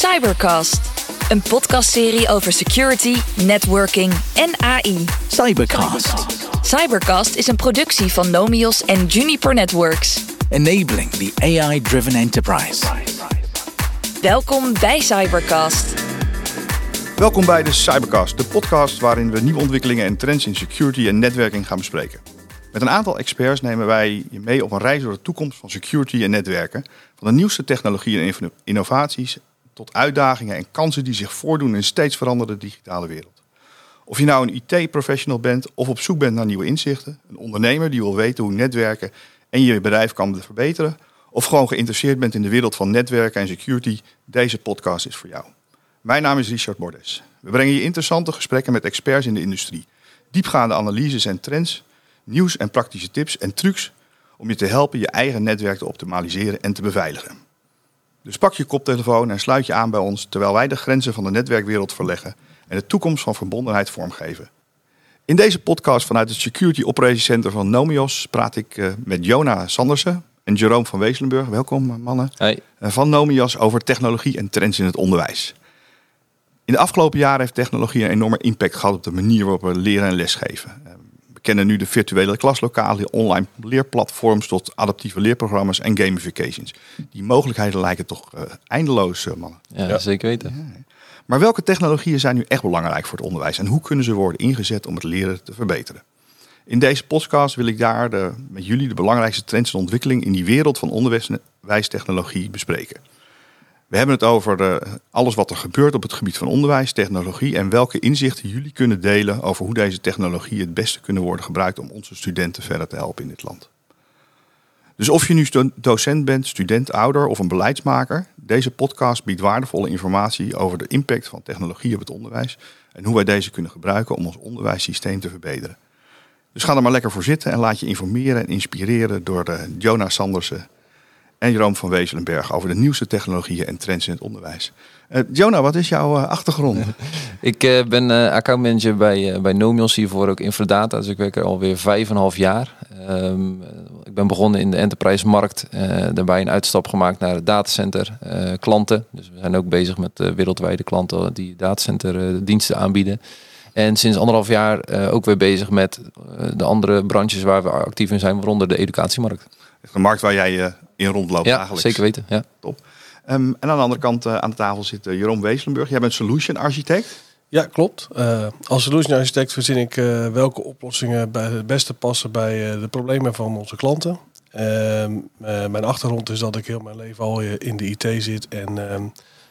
Cybercast, een podcastserie over security, networking en AI. Cybercast. Cybercast is een productie van Nomios en Juniper Networks. Enabling the AI-driven enterprise. Welkom bij Cybercast. Welkom bij de Cybercast, de podcast waarin we nieuwe ontwikkelingen en trends in security en netwerking gaan bespreken. Met een aantal experts nemen wij je mee op een reis door de toekomst van security en netwerken. Van de nieuwste technologieën en inno- innovaties tot uitdagingen en kansen die zich voordoen in een steeds veranderende digitale wereld. Of je nou een IT-professional bent of op zoek bent naar nieuwe inzichten, een ondernemer die wil weten hoe netwerken en je bedrijf kan verbeteren, of gewoon geïnteresseerd bent in de wereld van netwerken en security, deze podcast is voor jou. Mijn naam is Richard Bordes. We brengen je interessante gesprekken met experts in de industrie, diepgaande analyses en trends, nieuws en praktische tips en trucs om je te helpen je eigen netwerk te optimaliseren en te beveiligen. Dus pak je koptelefoon en sluit je aan bij ons terwijl wij de grenzen van de netwerkwereld verleggen en de toekomst van verbondenheid vormgeven. In deze podcast vanuit het Security Operations Center van Nomios praat ik eh, met Jona Sandersen en Jerome van Weeslenburg. Welkom mannen. Hey. Eh, Van Nomios over technologie en trends in het onderwijs. In de afgelopen jaren heeft technologie een enorme impact gehad op de manier waarop we leren en lesgeven. We kennen nu de virtuele klaslokalen, online leerplatforms tot adaptieve leerprogramma's en gamifications. Die mogelijkheden lijken toch eh, eindeloos, eh, mannen. Ja, zeker weten. Maar welke technologieën zijn nu echt belangrijk voor het onderwijs en hoe kunnen ze worden ingezet om het leren te verbeteren? In deze podcast wil ik daar de, met jullie de belangrijkste trends en ontwikkeling in die wereld van onderwijstechnologie bespreken. We hebben het over eh, alles wat er gebeurt op het gebied van onderwijs, technologie en welke inzichten jullie kunnen delen over hoe deze technologieën het beste kunnen worden gebruikt om onze studenten verder te helpen in dit land. Dus of je nu docent bent, student, ouder of een beleidsmaker, deze podcast biedt waardevolle informatie over de impact van technologie op het onderwijs en hoe wij deze kunnen gebruiken om ons onderwijssysteem te verbeteren. Dus ga er maar lekker voor zitten en laat je informeren en inspireren door de Jonas Sandersen en Jeroen van Wezelenberg over de nieuwste technologieën en trends in het onderwijs. Eh Jonah, wat is jouw eh, achtergrond? Ik eh, ben accountmanager bij, bij Nomios, hiervoor ook Infradata. Dus ik werk er alweer vijf en een half jaar. Ehm, ik ben begonnen in de enterprise-markt. eh, daarbij een uitstap gemaakt naar het datacenter klanten. Dus we zijn ook bezig met wereldwijde klanten die datacenter diensten aanbieden. En sinds anderhalf jaar ook weer bezig met de andere branches waar we actief in zijn, waaronder de educatiemarkt. De markt waar jij eh, in rondloopt Ja, dagelijks. zeker weten. Ja. Top. Ehm, en aan de andere kant eh, aan de tafel zit uh, Jeroen Weeslenburg. Jij bent solution architect. Ja, klopt. Eh, als solution architect verzin ik eh, welke oplossingen bij het beste passen bij eh, de problemen van onze klanten. Ehm, eh, mijn achtergrond is dat ik heel mijn leven al eh, in de IT zit en ehm,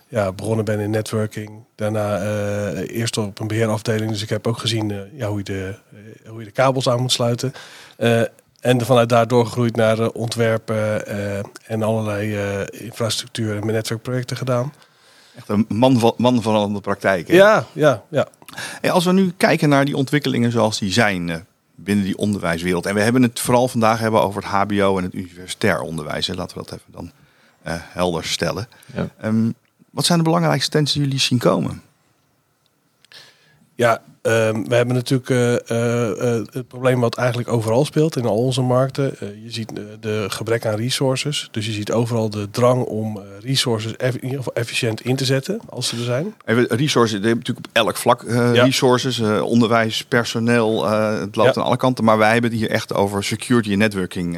ja, begonnen ben in networking. Daarna eh, eerst op een beheerafdeling, dus ik heb ook gezien eh, ja, hoe, je de, eh, hoe je de kabels aan moet sluiten. En vanuit daar doorgegroeid naar eh, ontwerpen eh, en allerlei eh, infrastructuur en netwerkprojecten gedaan. Echt een man van, man van de praktijk. hè? Ja, ja, ja. Hey, als we nu kijken naar die ontwikkelingen zoals die zijn eh, binnen die onderwijswereld. En we hebben het vooral vandaag hebben over het HBO en het universitair onderwijs. Hè. Laten we dat even dan eh, helder stellen. Ja. Ehm, wat zijn de belangrijkste trends die jullie zien komen? Ja, we hebben natuurlijk eh, eh, eh, het probleem wat eigenlijk overal speelt in al onze markten. Je ziet de gebrek aan resources. Dus je ziet overal de drang om resources eff- in ieder geval efficiënt in te zetten als ze er zijn. Even resources, je hebt natuurlijk op elk vlak Ja. resources, onderwijs, personeel, het loopt Ja. aan alle kanten. Maar wij hebben het hier echt over security en networking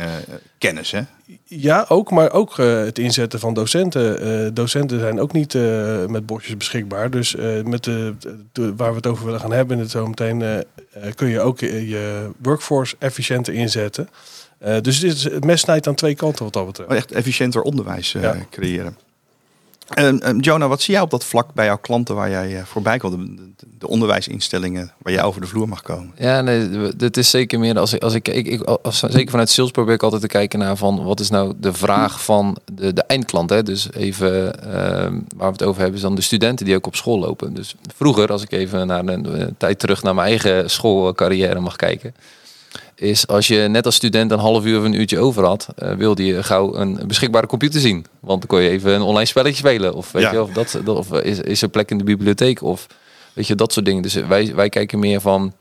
kennis. Hè? Ja, ook, maar ook het inzetten van docenten. Docenten zijn ook niet met bordjes beschikbaar. Dus met de, de- waar we het over willen gaan hebben het zo meteen, eh, eh, kun je ook je, workforce efficiënter inzetten. Eh, dus is, het mes snijdt aan twee kanten wat dat betreft. Oh, Echt efficiënter onderwijs Ja. creëren. En, en Jonah, wat zie jij op dat vlak bij jouw klanten waar jij eh, voorbij komt? De, de, de onderwijsinstellingen waar jij over de vloer mag komen. Ja, nee, dit is zeker meer als ik, als ik, ik, ik als, zeker vanuit sales probeer ik altijd te kijken naar van wat is nou de vraag van de, de eindklant. Hè? Dus even ehm, waar we het over hebben, is dan de studenten die ook op school lopen. Dus vroeger, als ik even naar een tijd terug naar mijn eigen schoolcarrière mag kijken, is als je net als student een half uur of een uurtje over had, eh, wilde je gauw een beschikbare computer zien. Want dan kon je even een online spelletje spelen. Of, weet Ja. je, of, dat, of is, is er plek in de bibliotheek? Of weet je, dat soort dingen. Dus wij, wij kijken meer van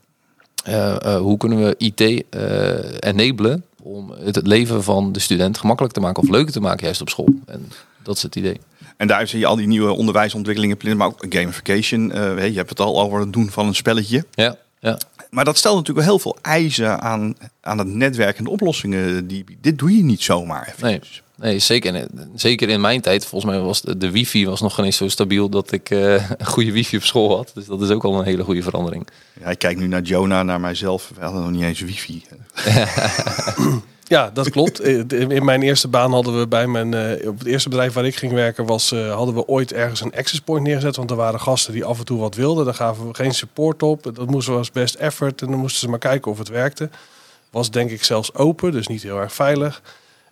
eh, eh, hoe kunnen we IT eh enablen om het leven van de student gemakkelijk te maken of leuker te maken juist op school. En dat is het idee. En daar zie je al die nieuwe onderwijsontwikkelingen, maar ook gamification. Eh, je hebt het al over het doen van een spelletje. Ja, ja. Maar dat stelt natuurlijk wel heel veel eisen aan, aan het netwerk en de oplossingen. Die, dit doe je niet zomaar. Even. Nee. Nee, zeker. En, zeker in mijn tijd, volgens mij was de, de wifi was nog geen eens zo stabiel dat ik eh, een goede wifi op school had. Dus dat is ook al een hele goede verandering. Ja, ik kijk nu naar Jonah, naar mijzelf. We hadden nog niet eens wifi. Ja, dat klopt. In mijn eerste baan hadden we bij mijn eh, op het eerste bedrijf waar ik ging werken was eh, hadden we ooit ergens een access point neergezet, want er waren gasten die af en toe wat wilden. Daar gaven we geen support op. Dat moesten we als best effort en dan moesten ze maar kijken of het werkte. Was denk ik zelfs open, dus niet heel erg veilig.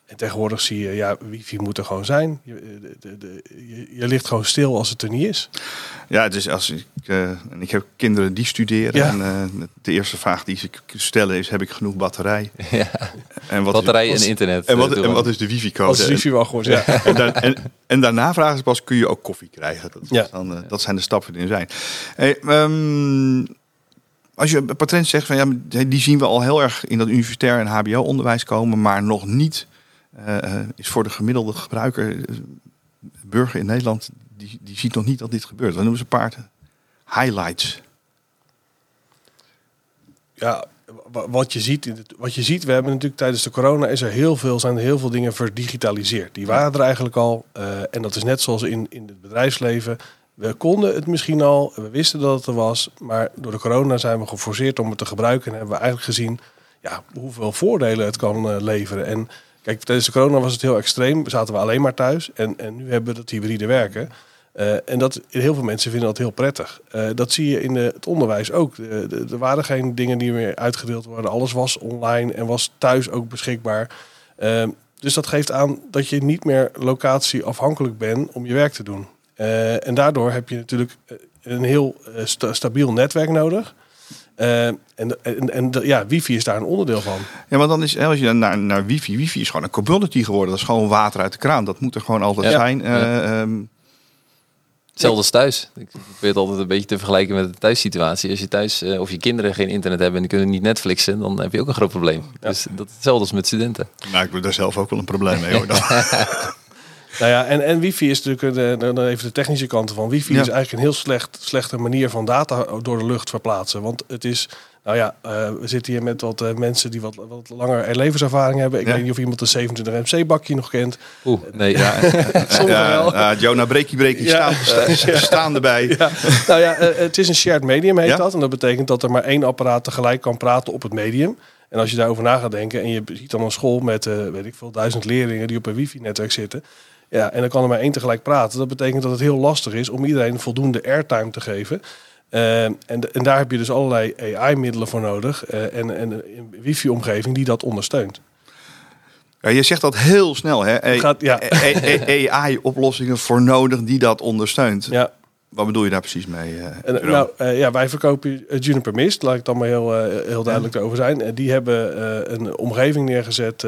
En tegenwoordig zie je, ja, wifi moet er gewoon zijn. Je, de, de, je, je ligt gewoon stil als het er niet is. Ja, dus als ik, uh, en ik heb kinderen die studeren. Ja. En uh, de eerste vraag die ze stellen is: heb ik genoeg batterij? Ja. En wat Batterij is, en internet. en wat, eh, en wat is de wifi-code? Als wifi wel goed, ja. En, daar- en, en daarna vragen ze pas: kun je ook koffie krijgen? Dat, Ja. dan, eh, dat zijn de stappen die er zijn. Hey, ehm, als je patent zegt van ja, die zien we al heel erg in dat universitair en HBO-onderwijs komen, maar nog niet eh, eh, is voor de gemiddelde gebruiker, eh, burger in Nederland, die, die ziet nog niet dat dit gebeurt. Dan noemen ze een paar highlights. ja, wa- wat je, ziet, wat je ziet, we hebben natuurlijk tijdens de corona is er heel veel, zijn er heel veel dingen verdigitaliseerd. Die waren er eigenlijk al. eh, en dat is net zoals in, in het bedrijfsleven. We konden het misschien al, we wisten dat het er was, maar door de corona zijn we geforceerd om het te gebruiken en hebben we eigenlijk gezien ja, hoeveel voordelen het kan eh, leveren. En kijk, tijdens de corona was het heel extreem, zaten we alleen maar thuis en, en nu hebben we dat hybride werken. Eh, en dat, heel veel mensen vinden dat heel prettig. Eh, dat zie je in de- het onderwijs ook. Er waren geen dingen die meer uitgedeeld worden. Alles was online en was thuis ook beschikbaar. Eh, dus dat geeft aan dat je niet meer locatieafhankelijk bent om je werk te doen. En daardoor heb je natuurlijk een heel sta- stabiel netwerk nodig. Eh, en, en, en de- ja, wifi is daar een onderdeel van. Ja, maar dan is, hè, als je dan naar, naar wifi, wifi is gewoon een commodity geworden. Dat is gewoon water uit de kraan. Dat moet er gewoon altijd Ja. zijn. Ja. Eh, ehm, Hetzelfde als thuis. Ik probeer het altijd een beetje te vergelijken met de thuissituatie. Als je thuis eh, of je kinderen geen internet hebben en die kunnen niet Netflixen, dan heb je ook een groot probleem. Dus dat is hetzelfde als met studenten. nou, ik heb daar zelf ook wel een probleem mee. Hoor. Nou ja, en, en wifi is natuurlijk de, de- dan even de technische kant van. Wifi Ja. is eigenlijk een heel slecht, slechte manier van data door de lucht verplaatsen. Want het is, nou ja, eh, we zitten hier met wat eh, mensen die wat, wat langer levenservaring hebben. Ik Ja. weet niet of iemand een 27 MC bakje nog kent. Oeh, nee, ja. Ja, ja, Jonah, breekie, breekie, Ja. staan, sta- staan erbij. Ja, nou ja, eh, het is een shared medium heet Ja. dat. En dat betekent dat er maar één apparaat tegelijk kan praten op het medium. En als je daarover na gaat denken en je ziet dan een school met, eh, weet ik veel, duizend leerlingen die op een wifi-netwerk zitten. Ja, en dan kan er maar één tegelijk praten. Dat betekent dat het heel lastig is om iedereen voldoende airtime te geven. Eh, en, en daar heb je dus allerlei AI-middelen voor nodig. eh, en, en een wifi-omgeving die dat ondersteunt. Ja, je zegt dat heel snel, hè? Ja. AI-oplossingen voor nodig die dat ondersteunt. Ja, Wat bedoel je daar precies mee? eh, En, nou, eh, ja, wij verkopen eh, Juniper Mist, laat ik dan maar heel, heel duidelijk over zijn. En die hebben een omgeving neergezet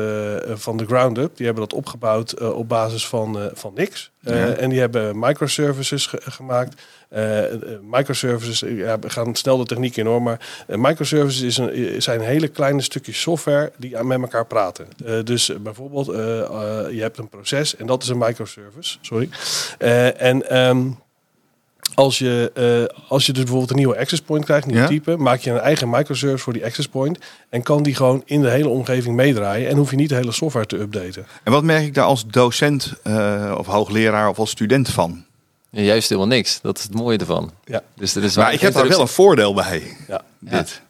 van de ground up. Die hebben dat opgebouwd op basis van, van niks. Ja. En die hebben microservices ge- gemaakt. Microservices, ja, we gaan snel de techniek in hoor, maar microservices is een, zijn hele kleine stukjes software die aan- met elkaar praten. Dus bijvoorbeeld, je hebt een proces en dat is een microservice. Sorry. En ehm, als je, eh, als je dus bijvoorbeeld een nieuwe access point krijgt, een nieuw Ja. type, maak je een eigen microservice voor die access point en kan die gewoon in de hele omgeving meedraaien en hoef je niet de hele software te updaten. En wat merk ik daar als docent eh, of hoogleraar of als student van? Ja, juist helemaal niks. Dat is het mooie ervan. Ja. Dus er is Maar ik heb daar wel een voordeel bij. Ja. Dit.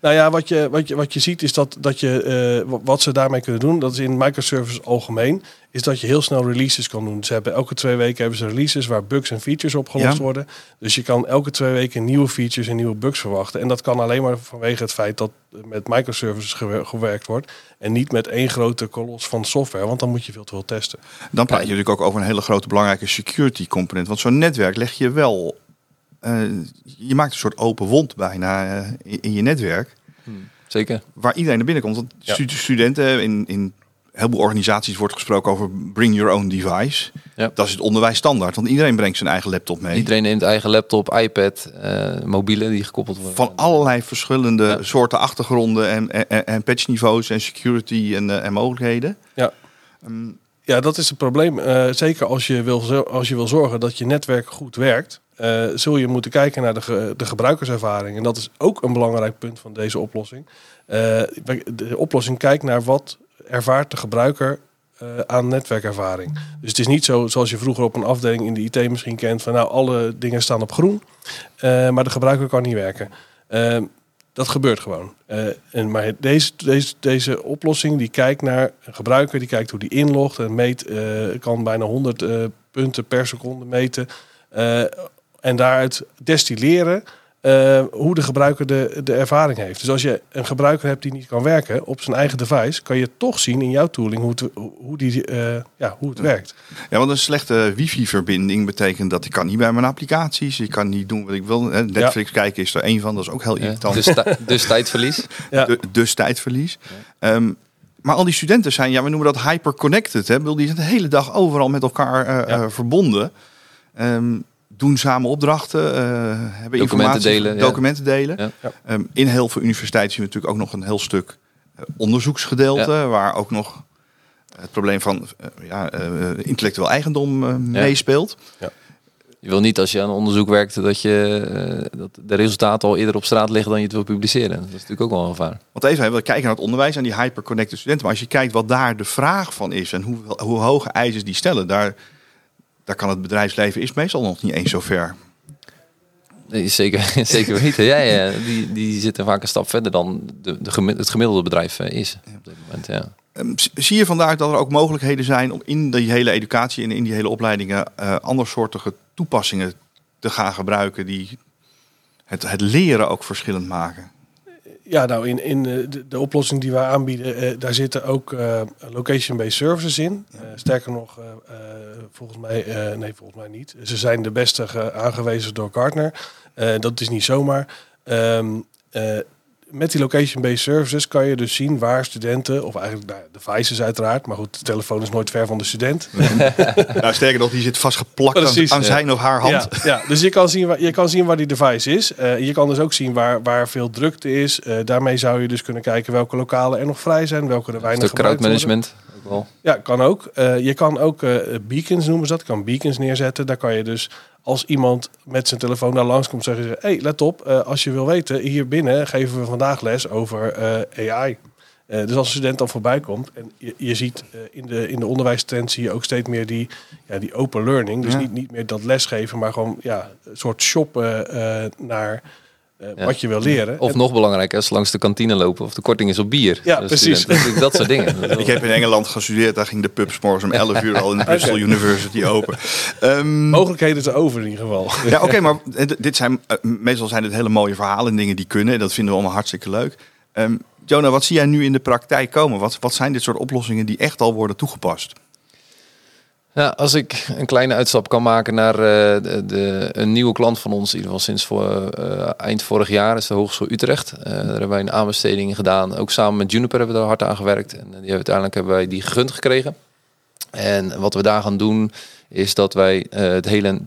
Nou ja, wat je, wat je, wat je ziet is dat, dat je, eh, wa- wat ze daarmee kunnen doen, dat is in microservices algemeen, is dat je heel snel releases kan doen. Ze hebben elke twee weken hebben ze releases waar bugs en features opgelost Ja. worden. Dus je kan elke twee weken nieuwe features en nieuwe bugs verwachten. En dat kan alleen maar vanwege het feit dat met microservices gewer- gewerkt wordt en niet met één grote kolos van software, want dan moet je veel te veel testen. Dan praat je natuurlijk ook over een hele grote belangrijke security component. Want zo'n netwerk leg je wel... eh, je maakt een soort open wond bijna eh, in, in je netwerk. Zeker. Waar iedereen naar binnen komt. Want Ja. studenten in, in heel veel organisaties wordt gesproken over bring your own device. Ja. Dat is het onderwijs standaard. Want iedereen brengt zijn eigen laptop mee. Iedereen neemt eigen laptop, iPad, eh mobiele die gekoppeld worden. Van allerlei verschillende Ja. soorten achtergronden en, en, en patchniveaus en security en, eh, en mogelijkheden. Ja. Ehm, Ja, dat is het probleem. Eh, zeker als je, wil, als je wil zorgen dat je netwerk goed werkt, eh, zul je moeten kijken naar de, de gebruikerservaring. En dat is ook een belangrijk punt van deze oplossing. Eh, de oplossing kijkt naar wat ervaart de gebruiker eh, aan netwerkervaring. Dus het is niet zo zoals je vroeger op een afdeling in de IT misschien kent van nou alle dingen staan op groen, maar de gebruiker kan niet werken. Dat gebeurt gewoon. En, maar deze, deze, deze oplossing die kijkt naar een gebruiker, die kijkt hoe die inlogt en meet, kan bijna 100 eh, punten per seconde meten. En daaruit destilleren eh, hoe de gebruiker de, de ervaring heeft. Dus als je een gebruiker hebt die niet kan werken op zijn eigen device, kan je toch zien in jouw tooling hoe het, hoe die, eh, ja, hoe het werkt. Ja, want een slechte wifi-verbinding betekent dat ik kan niet bij mijn applicaties. Ik kan niet doen wat ik wil. Hè, Netflix kijken is er één van. Dat is ook heel Ja, irritant. dus, dus tijdverlies. Ja. De- dus tijdverlies. Ehm, maar al die studenten zijn, ja, we noemen dat hyper-connected. Hè? Die zijn de hele dag overal met elkaar eh, Ja. eh, verbonden. Ehm, doen samen opdrachten. eh, hebben informatie, delen, ja. Documenten delen. Ja. Ehm, in heel veel universiteiten zien we natuurlijk ook nog een heel stuk eh, onderzoeksgedeelte. Waar ook nog het probleem van eh, ja, eh, intellectueel eigendom eh, meespeelt. Je wil niet als je aan onderzoek werkt dat, je, eh, dat de resultaten al eerder op straat liggen dan je het wil publiceren. Dat is natuurlijk ook wel een gevaar. Want even, we kijken naar het onderwijs en die hyper-connected studenten. Maar als je kijkt wat daar de vraag van is en hoe, hoe hoge eisen die stellen, daar, daar kan het bedrijfsleven is meestal nog niet eens zo ver. Nee, zeker, zeker weten. Ja, ja, die, die zitten vaak een stap verder dan de, de, het gemiddelde bedrijf eh, is op dit moment. Ja. Ehm, Zie je vandaag dat er ook mogelijkheden zijn om in die hele educatie en in die hele opleidingen uh, andersoortige toepassingen te gaan gebruiken die het, het leren ook verschillend maken? Ja, nou in, in eh, de, de oplossing die wij aanbieden, eh, daar zitten ook eh, location-based services in. Sterker nog, volgens mij, nee, volgens mij niet. Ze zijn de beste ge- aangewezen door Gartner. Dat is niet zomaar. Ehm, eh, met die location-based services kan je dus zien waar studenten, of eigenlijk nou, devices uiteraard, maar goed, de telefoon is nooit ver van de student. nou, sterker nog, die zit vastgeplakt aan, Precies. aan zijn of haar hand. Ja, ja, dus je kan zien waar, je kan zien waar die device is. Eh, je kan dus ook zien waar, waar veel drukte is. Eh, daarmee zou je dus kunnen kijken welke lokalen er nog vrij zijn, welke er weinig stuk gebruikt worden. management. Ook wel. Ja, kan ook. Eh, je kan ook eh, beacons noemen ze dat. Je kan beacons neerzetten. Daar kan je dus als iemand met zijn telefoon daar langskomt zeggen ze... hey, let op, eh, als je wil weten, hier binnen geven we vandaag les over AI. Dus als een student dan voorbij komt en je, je ziet in, de, in de onderwijstrend zie je ook steeds meer die, ja, die open learning. Dus Ja. niet, niet meer dat lesgeven, maar gewoon ja, een soort shoppen naar eh, Ja. wat je wil leren. Of En- nog belangrijker, als langs de kantine lopen of de korting is op bier. Ja, De precies. studenten. Natuurlijk Dat soort dingen. Ik heb in Engeland gestudeerd, daar ging de pub 's morgens om 11 uur al in de Bristol. University open. Ehm, Mogelijkheden te over in ieder geval. Ja, oké, maar d- dit zijn, eh, meestal zijn het hele mooie verhalen en dingen die kunnen. En dat vinden we allemaal hartstikke leuk. Ehm Jonah, wat zie jij nu in de praktijk komen? Wat, wat zijn dit soort oplossingen die echt al worden toegepast? Als ik een kleine uitstap kan maken naar eh, de, een nieuwe klant van ons, in ieder geval sinds voor, eh, eind vorig jaar, is de Hogeschool Utrecht. Eh, daar hebben wij een aanbesteding gedaan. Ook samen met Juniper hebben we daar hard aan gewerkt. En die uiteindelijk hebben wij die gegund gekregen. En wat we daar gaan doen, is dat wij het hele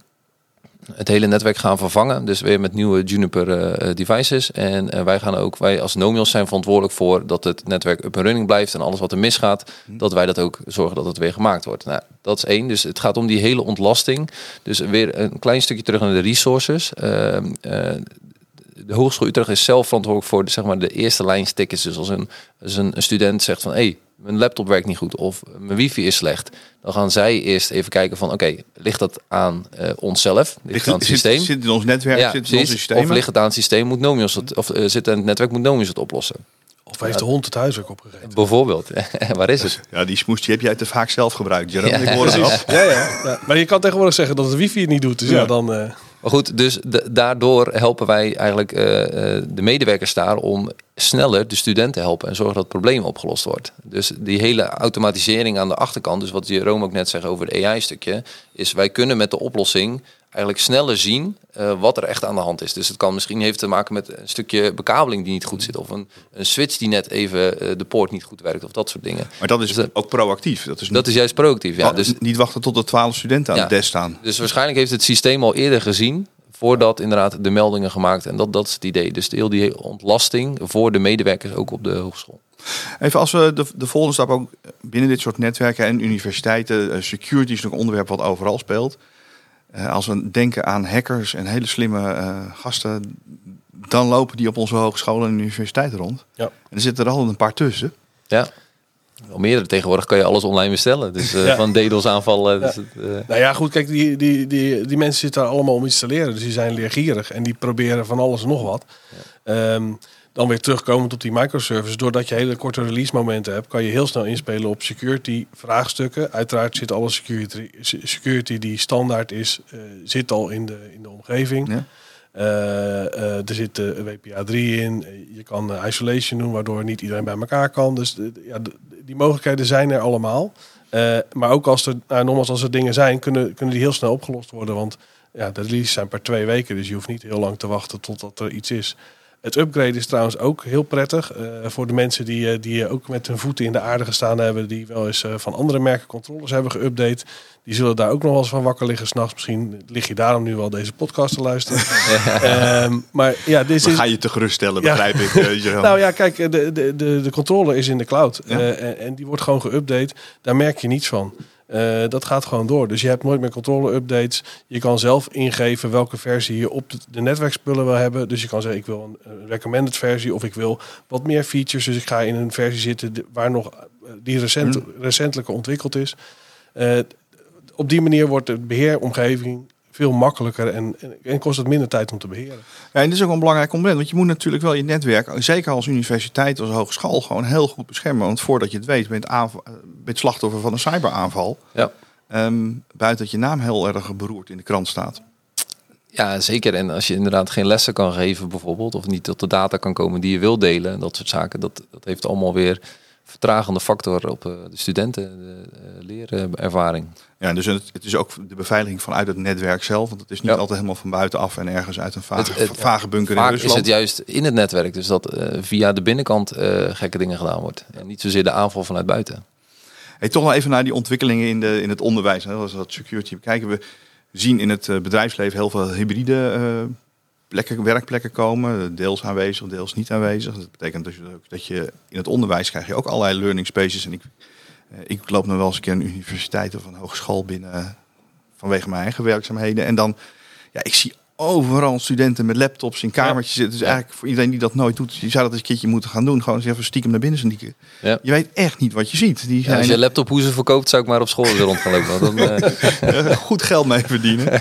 het hele netwerk gaan vervangen. Dus weer met nieuwe Juniper eh, eh, devices. En eh, wij gaan ook, wij als Nomios zijn verantwoordelijk voor dat het netwerk up en running blijft. En alles wat er misgaat, dat wij dat ook zorgen dat het weer gemaakt wordt. Nou, dat is één. Dus het gaat om die hele ontlasting. Dus weer een klein stukje terug naar de resources. Ehm, eh, de Hogeschool Utrecht is zelf verantwoordelijk voor de, zeg maar, de eerste lijn tickets. Dus als een, als een, een student zegt van... Hey, mijn laptop werkt niet goed of mijn wifi is slecht. Dan gaan zij eerst even kijken van... Oké, ligt dat aan eh, onszelf? Ligt het aan het zit, systeem? zit in ons netwerk, ja, zit in onze systemen? Of ligt het aan het systeem, moet Nomios het, of uh, zit aan het netwerk, moet Nomios het oplossen. Of heeft de hond het huiswerk opgegeten? Bijvoorbeeld. Waar is het? Ja, die smoes die heb jij te vaak zelf gebruikt, Jeroen. Ja, Ik hoor het. Ja, ja, ja. Maar je kan tegenwoordig zeggen dat het wifi het niet doet. Dus ja, Ja. dan... eh, Maar goed, dus da- daardoor helpen wij eigenlijk eh, eh, de medewerkers daar om sneller de studenten te helpen en zorgen dat het probleem opgelost wordt. Dus die hele automatisering aan de achterkant, dus wat Jeroen ook net zegt over het AI-stukje, is wij kunnen met de oplossing eigenlijk sneller zien eh, wat er echt aan de hand is. Dus het kan misschien heeft te maken met een stukje bekabeling die niet goed zit of een, een switch die net even eh, de poort niet goed werkt of dat soort dingen. Maar dat is Dus dat- ook proactief. Dat is Dat is juist proactief. Ja. Dus niet wachten tot er twaalf studenten aan Ja. het desk staan. Dus waarschijnlijk heeft het systeem al eerder gezien. Voordat inderdaad de meldingen gemaakt. En dat, dat is het idee. Dus heel die ontlasting voor de medewerkers ook op de hogeschool. Even als we de, de volgende stap ook binnen dit soort netwerken en universiteiten, eh, security is een onderwerp wat overal speelt. Eh, als we denken aan hackers en hele slimme eh, gasten, dan lopen die op onze hogescholen en universiteiten rond. Ja. En er zitten er altijd een paar tussen. Ja. Wel meerdere. Tegenwoordig kan je alles online bestellen. Dus eh, Ja. van DDoS aanvallen. Ja. Dus het, eh, Nou ja, goed, kijk, die, die, die, die mensen zitten daar allemaal om iets te leren. Dus die zijn leergierig en die proberen van alles en nog wat. Ehm, dan weer terugkomend op die microservices. Doordat je hele korte release momenten hebt, kan je heel snel inspelen op security vraagstukken. Uiteraard zit alle security, security die standaard is, eh, zit al in de, in de omgeving. Ja. Eh, eh, er zit eh, een WPA 3 in. Je kan isolation doen, waardoor niet iedereen bij elkaar kan. Dus ja, die mogelijkheden zijn er allemaal. Maar ook als er, nou, nogmaals, als er dingen zijn, kunnen, kunnen die heel snel opgelost worden. Want ja, de releases zijn per twee weken, dus je hoeft niet heel lang te wachten totdat er iets is. Het upgrade is trouwens ook heel prettig eh, voor de mensen die, eh, die ook met hun voeten in de aarde gestaan hebben, die wel eens eh, van andere merken controllers hebben geüpdate. Die zullen daar ook nog wel eens van wakker liggen s'nachts. Misschien lig je daarom nu wel deze podcast te luisteren. Ehm, maar ja, dit is, gaan je te geruststellen, Ja. begrijp ik. nou ja, kijk, de, de, de, de controller is in de cloud. Ja. Eh, en, en die wordt gewoon geüpdate. Daar merk je niets van. Eh, dat gaat gewoon door. Dus je hebt nooit meer controller-updates. Je kan zelf ingeven welke versie je op de, de netwerkspullen wil hebben. Dus je kan zeggen, ik wil een, recommended versie of ik wil wat meer features. Dus ik ga in een versie zitten waar nog eh, die recent, recentelijker ontwikkeld is. Eh, op die manier wordt de beheeromgeving veel makkelijker en, en, kost het minder tijd om te beheren. Ja, en dit is ook wel een belangrijk component, want je moet natuurlijk wel je netwerk, zeker als universiteit, als hogeschool, gewoon heel goed beschermen. Want voordat je het weet, ben je het, eh, slachtoffer van een cyberaanval. ja. Ehm, buiten dat je naam heel erg beroerd in de krant staat. Ja, zeker. En als je inderdaad geen lessen kan geven bijvoorbeeld, of niet tot de data kan komen die je wil delen, en dat soort zaken, dat, dat heeft allemaal weer vertragende factor op eh, de studenten, de eh, leerervaring. Ja, dus het, het is ook de beveiliging vanuit het netwerk zelf, want het is niet Ja. altijd helemaal van buitenaf en ergens uit een vage, Het- het- vage bunker in Vaak is Rusland. het juist in het netwerk, dus dat eh, via de binnenkant gekke dingen gedaan wordt. En niet zozeer de aanval vanuit buiten. Hey, toch wel even naar die ontwikkelingen in, de, in het onderwijs. Hè. Als we dat security bekijken, we zien in het bedrijfsleven heel veel hybride plekken, werkplekken komen. Deels aanwezig, deels niet aanwezig. Dat betekent dus ook dat je in het onderwijs krijg je ook allerlei learning spaces. En ik, eh, ik loop nog wel eens een keer een universiteit of een hogeschool binnen eh, vanwege mijn eigen werkzaamheden. En dan, ja, ik zie overal studenten met laptops in kamertjes zitten. Dus eigenlijk voor iedereen die dat nooit doet, je zou dat eens een keertje moeten gaan doen. Gewoon eens even stiekem naar binnen sneaken. Ja. Je weet echt niet wat je ziet. Die Ja, zijn als je laptophoezen verkoopt, zou ik maar op school rond gaan lopen. Dan, eh, goed geld mee verdienen.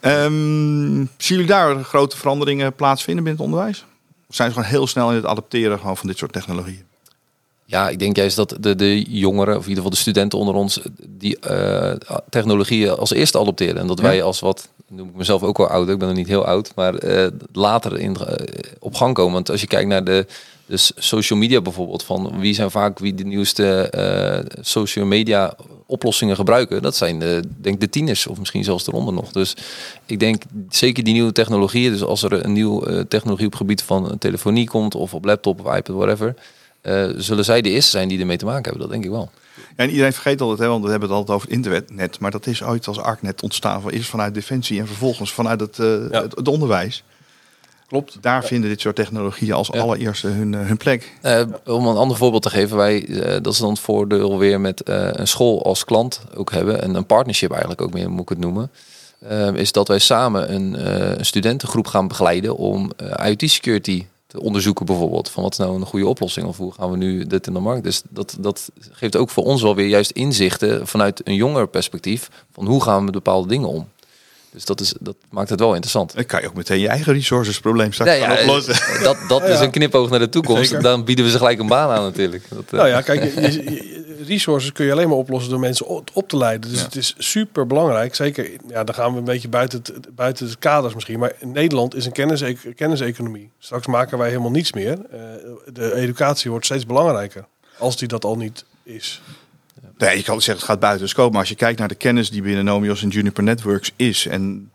Ehm, zien jullie daar grote veranderingen plaatsvinden binnen het onderwijs? Of zijn ze gewoon heel snel in het adapteren gewoon van dit soort technologieën? Ja, ik denk juist dat de, de jongeren, of in ieder geval de studenten onder ons, die eh, technologieën als eerste adopteren. En dat wij als wat, noem ik mezelf ook wel oud, ik ben nog niet heel oud, maar eh, later in, eh, op gang komen. Want als je kijkt naar de, de s- social media bijvoorbeeld, van wie zijn vaak wie de nieuwste eh, social media oplossingen gebruiken, dat zijn de, denk de tieners of misschien zelfs eronder nog. Dus ik denk zeker die nieuwe technologieën, dus als er een nieuwe technologie op het gebied van telefonie komt of op laptop of iPad, whatever, zullen zij de eerste zijn die ermee te maken hebben. Dat denk ik wel. En iedereen vergeet altijd, hè, want we hebben het altijd over het internet. Maar dat is ooit als ARCnet ontstaan. van- Eerst vanuit Defensie en vervolgens vanuit het, eh, Ja. het, het onderwijs. Klopt. Daar vinden dit soort technologieën als Ja. allereerste hun, eh, hun plek. Eh, om een ander voorbeeld te geven, wij, dat is dan het voordeel weer met een school als klant ook hebben. En een partnership eigenlijk ook meer, moet ik het noemen. Is dat wij samen een, een studentengroep gaan begeleiden om eh, IT-security te onderzoeken bijvoorbeeld. Van wat is nou een goede oplossing of hoe gaan we nu dit in de markt. Dus dat, dat geeft ook voor ons wel weer juist inzichten vanuit een jonger perspectief. Van hoe gaan we met bepaalde dingen om. Dus dat, is, dat maakt het wel interessant. Dan kan je ook meteen je eigen resources probleem straks ja, oplossen. eh, dat, dat is Ja. een knipoog naar de toekomst. Zeker. Dan bieden we ze gelijk een baan aan natuurlijk. Dat, eh, Nou ja, kijk, je- je- je- resources kun je alleen maar oplossen door mensen op, te leiden. Dus Ja. het is super belangrijk. Zeker, ja, dan gaan we een beetje buiten het, buiten het kaders misschien. Maar in Nederland is een kennis, kenniseconomie. Straks maken wij helemaal niets meer. Eh, de educatie wordt steeds belangrijker. Als die dat al niet is. Nee, je kan zeggen het gaat buiten de scope. Maar als je kijkt naar de kennis die binnen Nomios en Juniper Networks is. En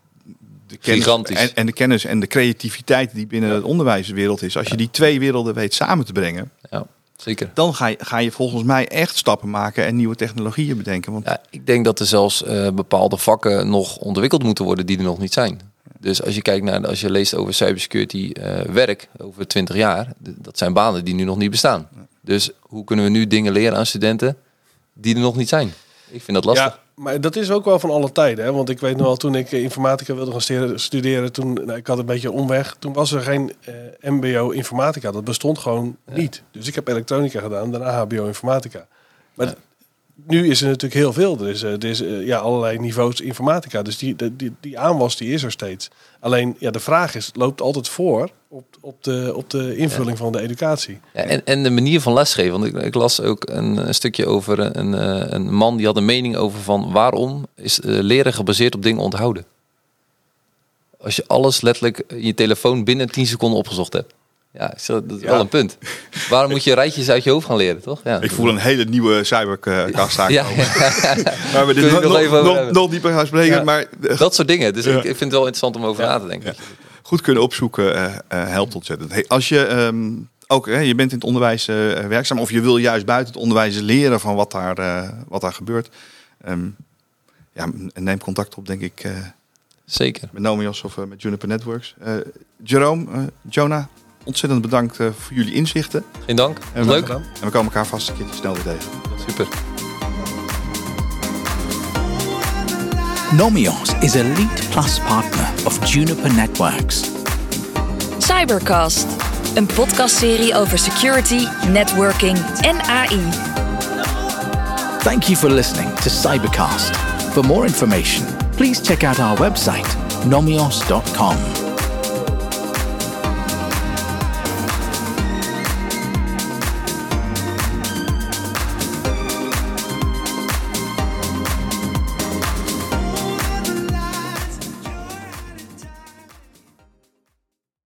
de kennis. En, en de kennis en de creativiteit die binnen het onderwijswereld is. Als je die twee werelden weet samen te brengen. ja, zeker. Dan ga je, ga je volgens mij echt stappen maken en nieuwe technologieën bedenken. Want Ja, ik denk dat er zelfs eh, bepaalde vakken nog ontwikkeld moeten worden die er nog niet zijn. Dus als je kijkt naar, als je leest over cybersecurity eh, werk over 20 jaar, dat zijn banen die nu nog niet bestaan. Dus hoe kunnen we nu dingen leren aan studenten die er nog niet zijn? Ik vind dat lastig. Ja, maar dat is ook wel van alle tijden. Hè? Want ik weet nog wel, toen ik eh, informatica wilde gaan studeren, toen, nou, ik had een beetje omweg. Toen was er geen eh, mbo informatica. Dat bestond gewoon niet. Dus ik heb elektronica gedaan, daarna hbo informatica. Maar nu is er natuurlijk heel veel. Er is, eh, er is ja, allerlei niveaus informatica. Dus die, die, die, die aanwas die is er steeds. Alleen ja, de vraag is, loopt altijd voor op, op, de, op de invulling van de educatie. Ja, en, en de manier van lesgeven. Want ik, ik las ook een, een stukje over een, eh, een man die had een mening over van waarom is eh, leren gebaseerd op dingen onthouden. Als je alles letterlijk in je telefoon binnen 10 seconden opgezocht hebt. Ja, dat is Ja. wel een punt. Waarom moet je rijtjes uit je hoofd gaan leren, toch? Ja. Ik voel een hele nieuwe cybercast aankomen. ja, we dit nog, nog nog, nog, dieper gaan spreken. Ja. Maar dat soort dingen. Dus Ja. ik, ik vind het wel interessant om over na te denken. Goed kunnen opzoeken eh, eh, helpt ontzettend. Hey, als je ehm, ook, hè, je bent in het onderwijs eh, werkzaam of je wil juist buiten het onderwijs leren van wat daar, wat daar gebeurt. ehm, ja, neem contact op, denk ik, Zeker. met Nomios of met Juniper Networks. Jerome, Jonah, ontzettend bedankt voor jullie inzichten. Geen dank. En Leuk. En we komen elkaar vast een keertje snel weer tegen. Super. Nomios is a Lead Plus partner of Juniper Networks. Cybercast, een podcastserie over security, networking en AI. Thank you for listening to Cybercast. For more information, please check out our website, nomios.com.